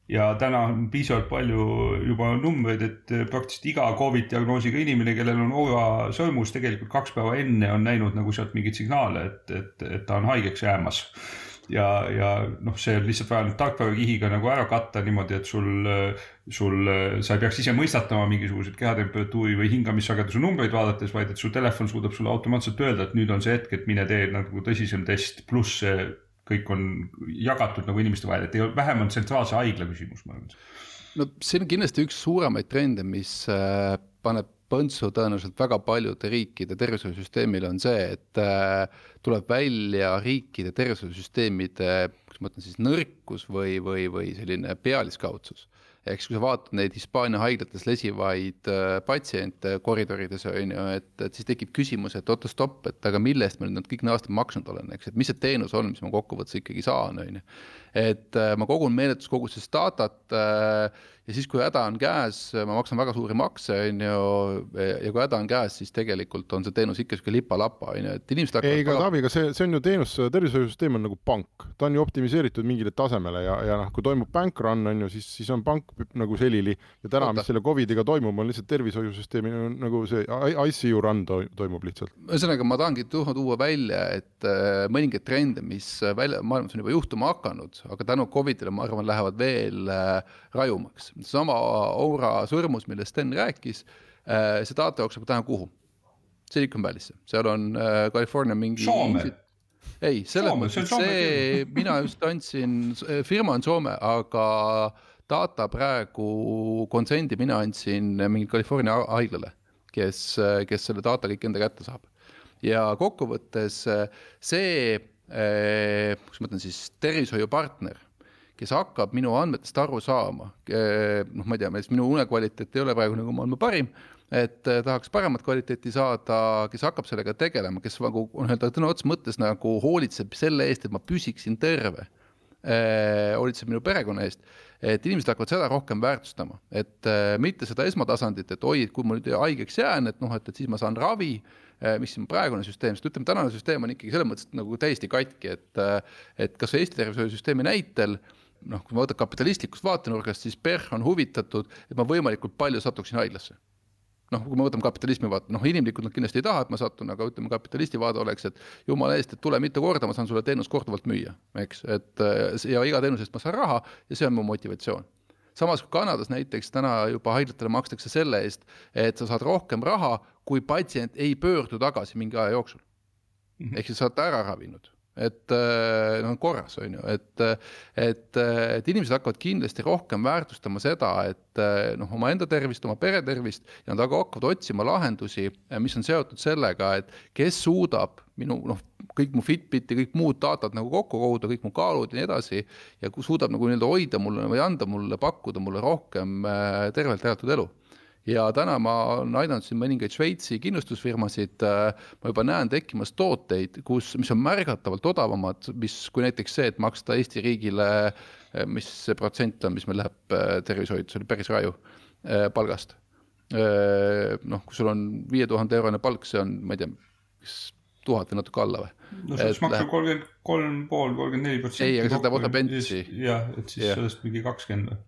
ja täna on piisavalt palju juba numbreid, et praktiliselt iga Covid diagnoosiga inimene, kellel on Oura sõrmus, tegelikult kaks päeva enne on näinud nagu sealt mingeid signaale, et, et, et ta on haigeks jäämas ja, ja noh, see on lihtsalt vaja nüüd tarkvarakihiga nagu ära katta niimoodi, et sul, sul, sa ei peaks ise mõistatama mingisuguseid kehatemperatuuri või hingamissageduse numbreid vaadates, vaid et su telefon suudab sulle automaatselt öelda, et nüüd on see hetk, et mine tee nagu tõsisem test, pluss see kõik on jagatud nagu inimeste vahel, et ei, vähem on tsentraalse haigla küsimus, ma arvan. no see on kindlasti üks suuremaid trende, mis äh, paneb põntsu tõenäoliselt väga paljude riikide tervishoiusüsteemile on see, et äh, tuleb välja riikide tervishoiusüsteemide, kuidas ma ütlen siis, nõrkus või, või, või selline pealiskaudsus. eks kui sa vaatad neid Hispaania haiglates lesivaid äh, patsiente koridorides on ju, et, et siis tekib küsimus, et oota stopp, et aga mille eest ma nüüd need kõik need aastad maksnud olen, eks, et mis see teenus on, mis ma kokkuvõttes ikkagi saan, on ju. et äh, ma kogun meeletus koguses datat ja siis, kui häda on käes, ma maksan väga suuri makse, on ju, ja kui häda on käes, siis tegelikult on see teenus ikka sihuke lipa-lapa, on ju, et inimesed ei, aga Taavi, aga see, see on ju teenus, tervishoiusüsteem on nagu pank, ta on ju optimiseeritud mingile tasemele ja, ja noh, kui toimub bank run on ju, siis, siis on pank nagu selili. Ja täna, mis selle Covidiga toimub, on lihtsalt tervishoiusüsteemi nagu see ICU run toimub lihtsalt. ühesõnaga, ma tahangi tuua välja, et äh, mõningaid trende, mis välja, maailmas on juba juhtuma hakanud, aga tänu Covidile, ma arvan, lähevad veel äh, rajumaks seesama Aura sõrmus, millest Sten rääkis, äh, see data jookseb täna kuhu? Silicon Valley'sse, seal on äh, California mingi. Soome ei, selles mõttes, see, mina just andsin, firma on Soome, aga data praegu, konsendi mina andsin mingi California haiglale, kes, kes selle data kõik enda kätte saab. ja kokkuvõttes see, kuidas ma ütlen siis, tervishoiupartner kes hakkab minu andmetest aru saama, noh, ma ei tea, minu unekvaliteet ei ole praegu nagu maailma parim, et eh, tahaks paremat kvaliteeti saada, kes hakkab sellega tegelema, kes nagu nii-öelda sõna otseses mõttes nagu hoolitseb selle eest, et ma püsiksin terve eh,, hoolitseb minu perekonna eest, et inimesed hakkavad seda rohkem väärtustama, et eh, mitte seda esmatasandit, et oi, et kui ma nüüd haigeks jään, et noh, et, et siis ma saan ravi mis on praegune süsteem, sest ütleme, tänane süsteem on ikkagi selles mõttes nagu täiesti katki, et et kas või Eesti tervishoiusüsteemi näitel äh, noh, kui ma võtan kapitalistlikust vaatenurgast, siis PERH on huvitatud, et ma võimalikult palju satuksin haiglasse. noh, kui me võtame kapitalismi vaate, noh inimlikult nad kindlasti ei taha, et ma satun, aga ütleme, kapitalisti vaade oleks, et jumala eest, et tule mitu korda, ma saan sulle teenust korduvalt müüa, eks, et ja iga teenuse eest ma saan raha ja see on mu motivatsioon samas kui Kanadas näiteks täna juba haiglatele makstakse selle eest, et sa saad rohkem raha, kui patsient ei pöördu tagasi mingi aja jooksul. Mhm. ehk siis sa oled ära ravinud et noh, korras on ju, et, et, et inimesed hakkavad kindlasti rohkem väärtustama seda, et äh, noh, omaenda tervist, oma pere tervist ja nad hakkavad otsima lahendusi, mis on seotud sellega, et kes suudab minu noh, kõik mu Fitbiti, kõik muud datat nagu kokku koguda, kõik mu kaalud ja nii edasi ja suudab nagu nii-öelda hoida mulle või anda mulle, pakkuda mulle rohkem äh, tervelt elatud elu ja täna ma olen aidanud siin mõningaid Šveitsi kindlustusfirmasid, äh, ma juba näen tekkimas tooteid, kus, mis on märgatavalt odavamad, mis, kui näiteks see, et maksta Eesti riigile, äh, mis see protsent on, mis meil läheb äh, tervishoidu, see oli päris raju, palgast. noh, kui sul on viie tuhande eurone palk, see on, ma ei tea, kas tuhat või natuke alla või? No see oleks maksuv kolmkümmend kolm pool, kolmkümmend neli protsenti. ei, aga seda võtab Entsi. jah, et siis ja. sellest mingi kakskümmend või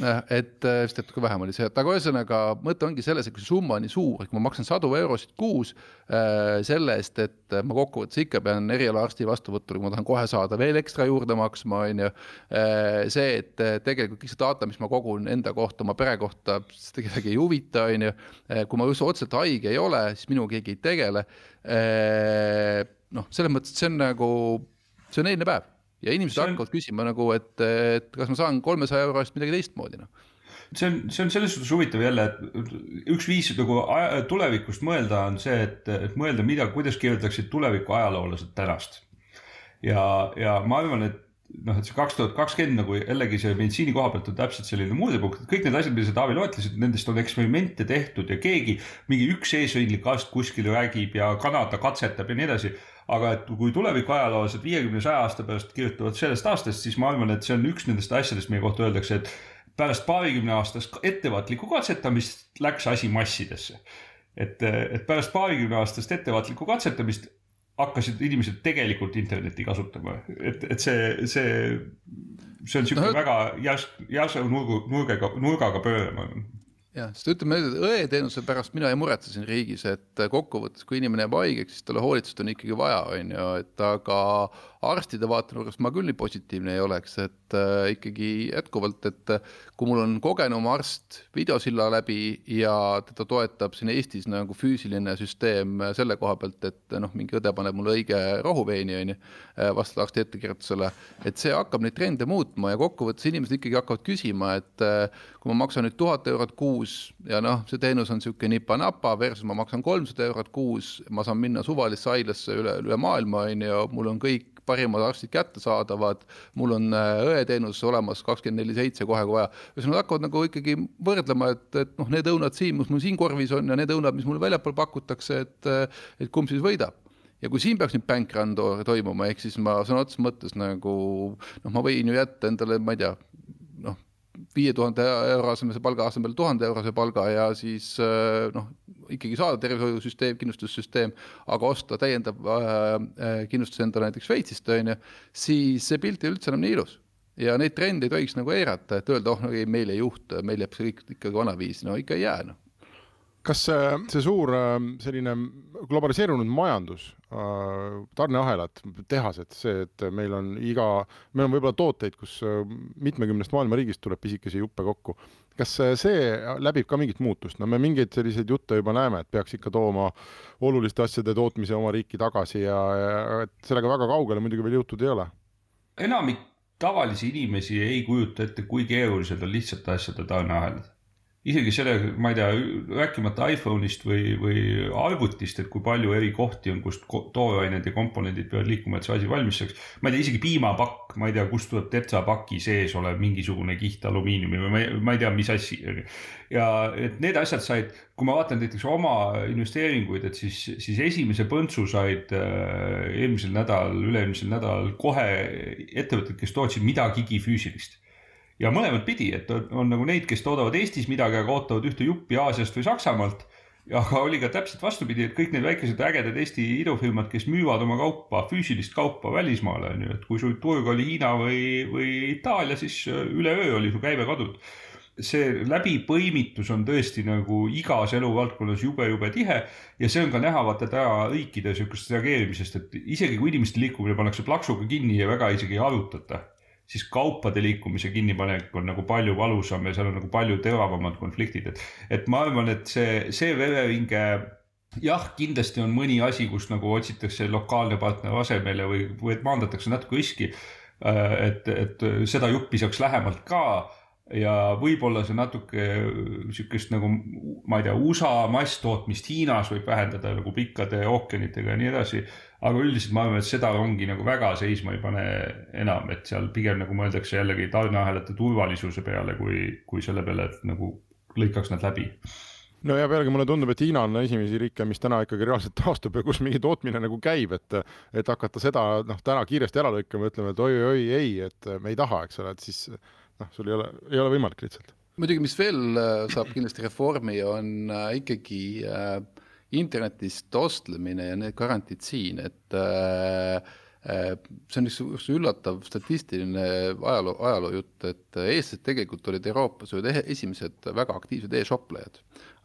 jah, et äh, vist natuke vähem oli see, et aga ühesõnaga mõte ongi selles, et kui see summa on nii suur, et kui ma maksan sadu eurosid kuus äh, selle eest, et ma kokkuvõttes ikka pean erialaarsti vastuvõtule, kui ma tahan kohe saada veel ekstra juurde maksma, on ju äh,. see, et äh, tegelikult kõik see data, mis ma kogun enda kohta, oma pere kohta, seda kedagi ei huvita, on ju. Äh, kui ma just otseselt haige ei ole, siis minuga keegi ei tegele äh,. Noh, selles mõttes, et see on nagu, see on eilne päev. Ja inimesed on... hakkavad küsima nagu, et, et kas ma saan kolmesaja euro eest midagi teistmoodi, noh. See on, see on selles suhtes huvitav jälle, et üks viis nagu tulevikust mõelda on see, et, et mõelda, mida, kuidas kirjeldaksid tuleviku ajaloolased tänast. ja, ja ma arvan, et noh, et see kaks tuhat kakskümmend nagu jällegi see meditsiini koha pealt on täpselt selline murdepunkt, et kõik need asjad, mida sa Taavi loetlesid, nendest on eksperimente tehtud ja keegi, mingi üks eesrindlik arst kuskil räägib ja Kanada katsetab ja nii edasi aga et kui tuleviku ajaloolased viiekümne, saja aasta pärast kirjutavad sellest aastast, siis ma arvan, et see on üks nendest asjadest, mille kohta öeldakse, et pärast paarikümne aastast ettevaatlikku katsetamist läks asi massidesse. et, et pärast paarikümne aastast ettevaatlikku katsetamist hakkasid inimesed tegelikult internetti kasutama, et, et see, see, see on niisugune no, väga järsk, järsu nurgu, nurgaga, nurgaga pööre, ma arvan jah, sest ütleme, õeteenuse pärast mina ei muretse siin riigis, et kokkuvõttes, kui inimene jääb haigeks, siis talle hoolitsust on ikkagi vaja, on ju, et aga arstide vaatenurgast ma küll nii positiivne ei oleks, et äh, ikkagi jätkuvalt, et äh, kui mul on kogenum arst videosilla läbi ja teda toetab siin Eestis nagu füüsiline süsteem selle koha pealt, et noh, mingi õde paneb mulle õige rohuveini, on ju, äh, vastavalt arsti ettekirjutusele, et see hakkab neid trende muutma ja kokkuvõttes inimesed ikkagi hakkavad küsima, et äh, kui ma maksan nüüd tuhat eurot kuus ja noh, see teenus on niisugune nipa-napa versus ma maksan kolmsada eurot kuus, ma saan minna suvalisse haiglasse üle, üle maailma, on ju, mul on kõik parimad arstid kättesaadavad, mul on õeteenus olemas kakskümmend neli seitse kohe, kui vaja. ühesõnaga hakkavad nagu ikkagi võrdlema, et, et noh, need õunad siin, mis mul siin korvis on ja need õunad, mis mulle väljapool pakutakse, et, et kumb siis võidab ja kui siin peaks nüüd bank run toimuma, ehk siis ma sõna otseses mõttes nagu noh, ma võin ju jätta endale, ma ei tea, viie tuhande euro asemel palga asemel tuhande eurose palga ja siis äh, noh, ikkagi saada tervishoiusüsteem, kindlustussüsteem, aga osta täiendav äh, äh, kindlustus endale näiteks Šveitsist on ju, siis see pilt ei ole üldse enam nii ilus. Ja neid trende ei tohiks nagu eirata, et öelda, oh no ei, meil ei juhtu, meil jääb see kõik ikkagi vanaviisi, no ikka ei jää noh kas see, see suur selline globaliseerunud majandus, tarneahelad, tehased, see, et meil on iga, meil on võib-olla tooteid, kus mitmekümnest maailma riigist tuleb pisikesi juppe kokku. kas see läbib ka mingit muutust, no me mingeid selliseid jutte juba näeme, et peaks ikka tooma oluliste asjade tootmise oma riiki tagasi ja, ja et sellega väga kaugele muidugi veel jõutud ei ole. enamik tavalisi inimesi ei kujuta ette, kui keerulised on lihtsate asjade tarneahelad isegi selle, ma ei tea, rääkimata iPhone'ist või, või arvutist, et kui palju eri kohti on, kust toorained ja komponendid peavad liikuma, et see asi valmis saaks. ma ei tea, isegi piimapakk, ma ei tea, kust tuleb tetsapaki sees olev mingisugune kiht alumiiniumi või ma ei, ma ei tea, mis asi. ja et need asjad said, kui ma vaatan näiteks oma investeeringuid, et siis, siis esimese põntsu said äh, eelmisel nädalal, üle-eelmisel nädalal kohe ettevõtted, kes tootsid midagigi füüsilist ja mõlemat pidi, et on, on nagu neid, kes toodavad Eestis midagi, aga ootavad ühte juppi Aasiast või Saksamaalt. aga oli ka täpselt vastupidi, et kõik need väikesed ägedad Eesti idufirmad, kes müüvad oma kaupa, füüsilist kaupa välismaale on ju, et kui su turg oli Hiina või, või Itaalia, siis üleöö oli su käive kadunud see läbipõimitus on tõesti nagu igas eluvaldkonnas jube-jube tihe ja see on ka näha vaata täna riikide sihukesest reageerimisest, et isegi kui inimeste liikumine pannakse plaksuga kinni ja väga isegi ei arutata siis kaupade liikumise kinnipanek on nagu palju valusam ja seal on nagu palju teravamad konfliktid, et, et ma arvan, et see, see vereringe jah, kindlasti on mõni asi, kus nagu otsitakse lokaalne partner asemele või, või maandatakse natuke riski. Äh, et, et seda juppi saaks lähemalt ka ja võib-olla see natuke sihukest nagu, ma ei tea, USA masstootmist Hiinas võib vähendada nagu pikkade ookeanitega ja nii edasi. Aga üldiselt ma arvan, et seda rongi nagu väga seisma ei pane enam, et seal pigem nagu mõeldakse jällegi tarneahelate turvalisuse peale, kui, kui selle peale, et nagu lõikaks nad läbi. No ja pealegi mulle tundub, et Hiina on esimesi riike, mis täna ikkagi reaalselt taastub ja kus mingi tootmine nagu käib, et et hakata seda noh, täna kiiresti ära lõikama ja ütlema, et oi-oi ei, et me ei taha, eks ole, et siis noh, sul ei ole, ei ole võimalik lihtsalt. muidugi, mis veel äh, saab kindlasti reformi, on äh, ikkagi äh, internetist ostlemine ja need garantiid siin, et äh, see on üks üllatav statistiline ajaloo, ajaloo jutt, et eestlased tegelikult olid Euroopas ühed esimesed väga aktiivsed e-shoplejad.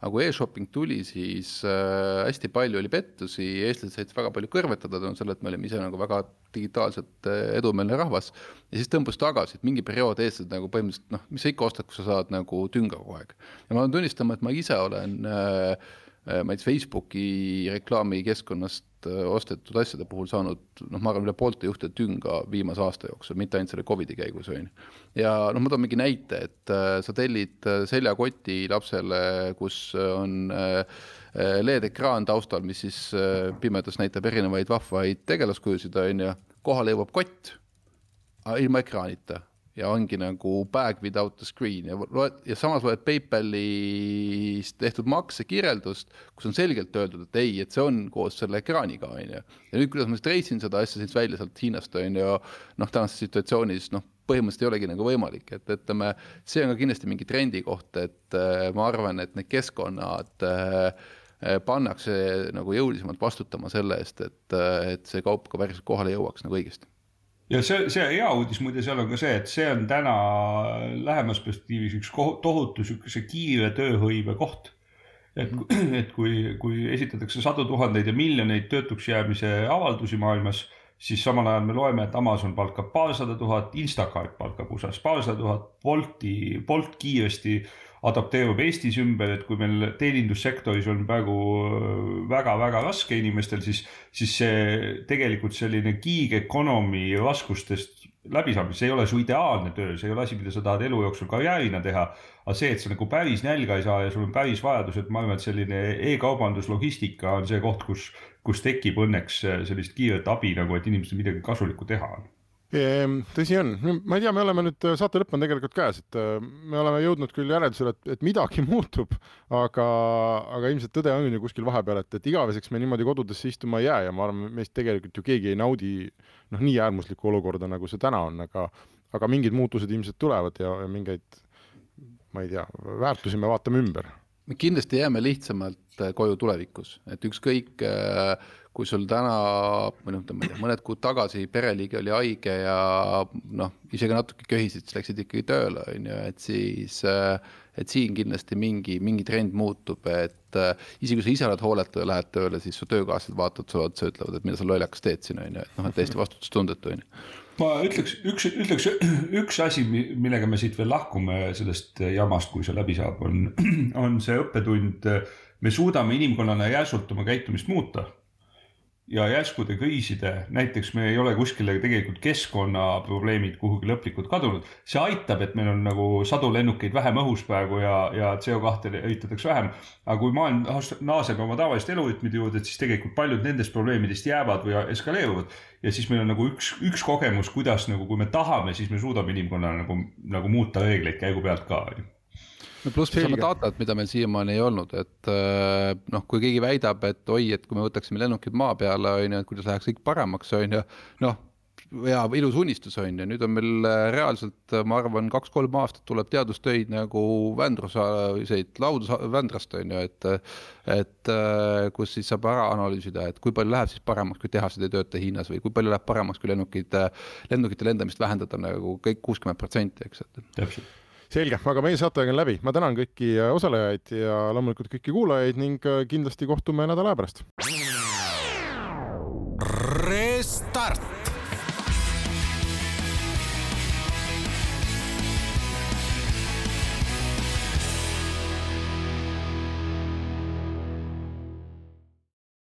Aga kui e-shopping tuli, siis äh, hästi palju oli pettusi, eestlased said väga palju kõrvetada tänu sellele, et me olime ise nagu väga digitaalselt äh, edumeelne rahvas. ja siis tõmbus tagasi, et mingi periood eestlased nagu põhimõtteliselt noh, mis sa ikka ostad, kui sa saad nagu tünga kogu aeg. ja ma pean tunnistama, et ma ise olen äh, Äh, ma ei tea, Facebooki reklaamikeskkonnast ostetud asjade puhul saanud noh, ma arvan, üle poolte juhtide tünga viimase aasta jooksul, mitte ainult selle Covidi käigus, on ju. ja noh, ma toon mingi näite, et äh, sa tellid äh, seljakoti lapsele, kus on äh, LED-ekraan taustal, mis siis äh, pimedas näitab erinevaid vahvaid tegelaskujusid, on ju, kohale jõuab kott ilma ekraanita ja ongi nagu back without the screen ja loed ja samas loed PayPalis tehtud maksekirjeldust, kus on selgelt öeldud, et ei, et see on koos selle ekraaniga, on ju. ja nüüd, kuidas ma siis reisin seda asja siis välja sealt Hiinast, on ju, noh, tänases situatsioonis, noh, põhimõtteliselt ei olegi nagu võimalik, et ütleme, see on ka kindlasti mingi trendi koht, et äh, ma arvan, et need keskkonnad äh, pannakse nagu jõulisemalt vastutama selle eest, et, äh, et see kaup ka päriselt kohale jõuaks nagu õigesti ja see, see hea uudis muide seal on ka see, et see on täna lähemas perspektiivis üks tohutu sihukese kiire tööhõive koht. et, et kui, kui esitatakse sadu tuhandeid ja miljoneid töötuks jäämise avaldusi maailmas, siis samal ajal me loeme, et Amazon palkab paarsada tuhat, Instacart palkab USA-s paarsada tuhat, Bolti, Bolt kiiresti adapteerub Eestis ümber, et kui meil teenindussektoris on praegu väga-väga äh, raske inimestel, siis, siis see tegelikult selline gig economy raskustest läbisaamist, see ei ole su ideaalne töö, see ei ole asi, mida sa tahad elu jooksul karjäärina teha. aga see, et sa nagu päris nälga ei saa ja sul on päris vajadused, ma arvan, et selline e-kaubandus, logistika on see koht, kus, kus tekib õnneks sellist kiiret abi nagu, et inimestel midagi kasulikku teha on tõsi on, ma ei tea, me oleme nüüd, äh, saate lõpp on tegelikult käes, et äh, me oleme jõudnud küll järeldusele, et, et midagi muutub, aga, aga ilmselt tõde on ju kuskil vahepeal, et, et igaveseks me niimoodi kodudesse istuma ei jää ja ma arvan, meist tegelikult ju keegi ei naudi noh, nii äärmuslikku olukorda, nagu see täna on, aga, aga mingid muutused ilmselt tulevad ja, ja mingeid, ma ei tea, väärtusi me vaatame ümber. me kindlasti jääme lihtsamalt äh, koju tulevikus, et ükskõik kui sul täna või noh, ma ei tea, mõned kuud tagasi pereliige oli haige ja noh, isegi natuke köhisid, siis läksid ikkagi tööle, on ju, et siis, et siin kindlasti mingi, mingi trend muutub, et isegi kui sa ise oled hooletu ja lähed tööle, siis su töökaaslased vaatavad sulle otsa, ütlevad, et mida sa lollakas teed siin, on ju, et noh, et täiesti vastutustundetu, on ju ma ütleks, üks, ütleks üks asi, millega me siit veel lahkume sellest jamast, kui see läbi saab, on, on see õppetund. me suudame inimkonnana järsult oma käitumist muuta ja järskude kriiside, näiteks me ei ole kuskile tegelikult keskkonnaprobleemid kuhugi lõplikult kadunud. see aitab, et meil on nagu sadu lennukeid vähem õhus praegu ja, ja CO2 ehitatakse vähem. aga kui maailm naaseb oma tavaliste elurütmide juurde, siis tegelikult paljud nendest probleemidest jäävad või eskaleeruvad. ja siis meil on nagu üks, üks kogemus, kuidas nagu, kui me tahame, siis me suudame inimkonnana nagu, nagu muuta reegleid käigu pealt ka no pluss me saame datat, mida meil siiamaani ei olnud, et äh, noh, kui keegi väidab, et oi, et kui me võtaksime lennukid maa peale, on ju, et kuidas läheks kõik paremaks, on ju, noh hea ilus unistus on ju, nüüd on meil äh, reaalselt, ma arvan, kaks-kolm aastat tuleb teadustöid nagu Vändruseid lauda Vändrast on ju, et. et äh, kus siis saab ära analüüsida, et kui palju läheb siis paremaks, kui tehased ei tööta Hiinas või kui palju läheb paremaks, kui lennukid, lennukite lendamist vähendada nagu kõik kuuskümmend protsenti, eks, et. täpselt selge, aga meie saateaeg on läbi, ma tänan kõiki äh, osalejaid ja loomulikult kõiki kuulajaid ning äh, kindlasti kohtume nädala aja pärast. Restart.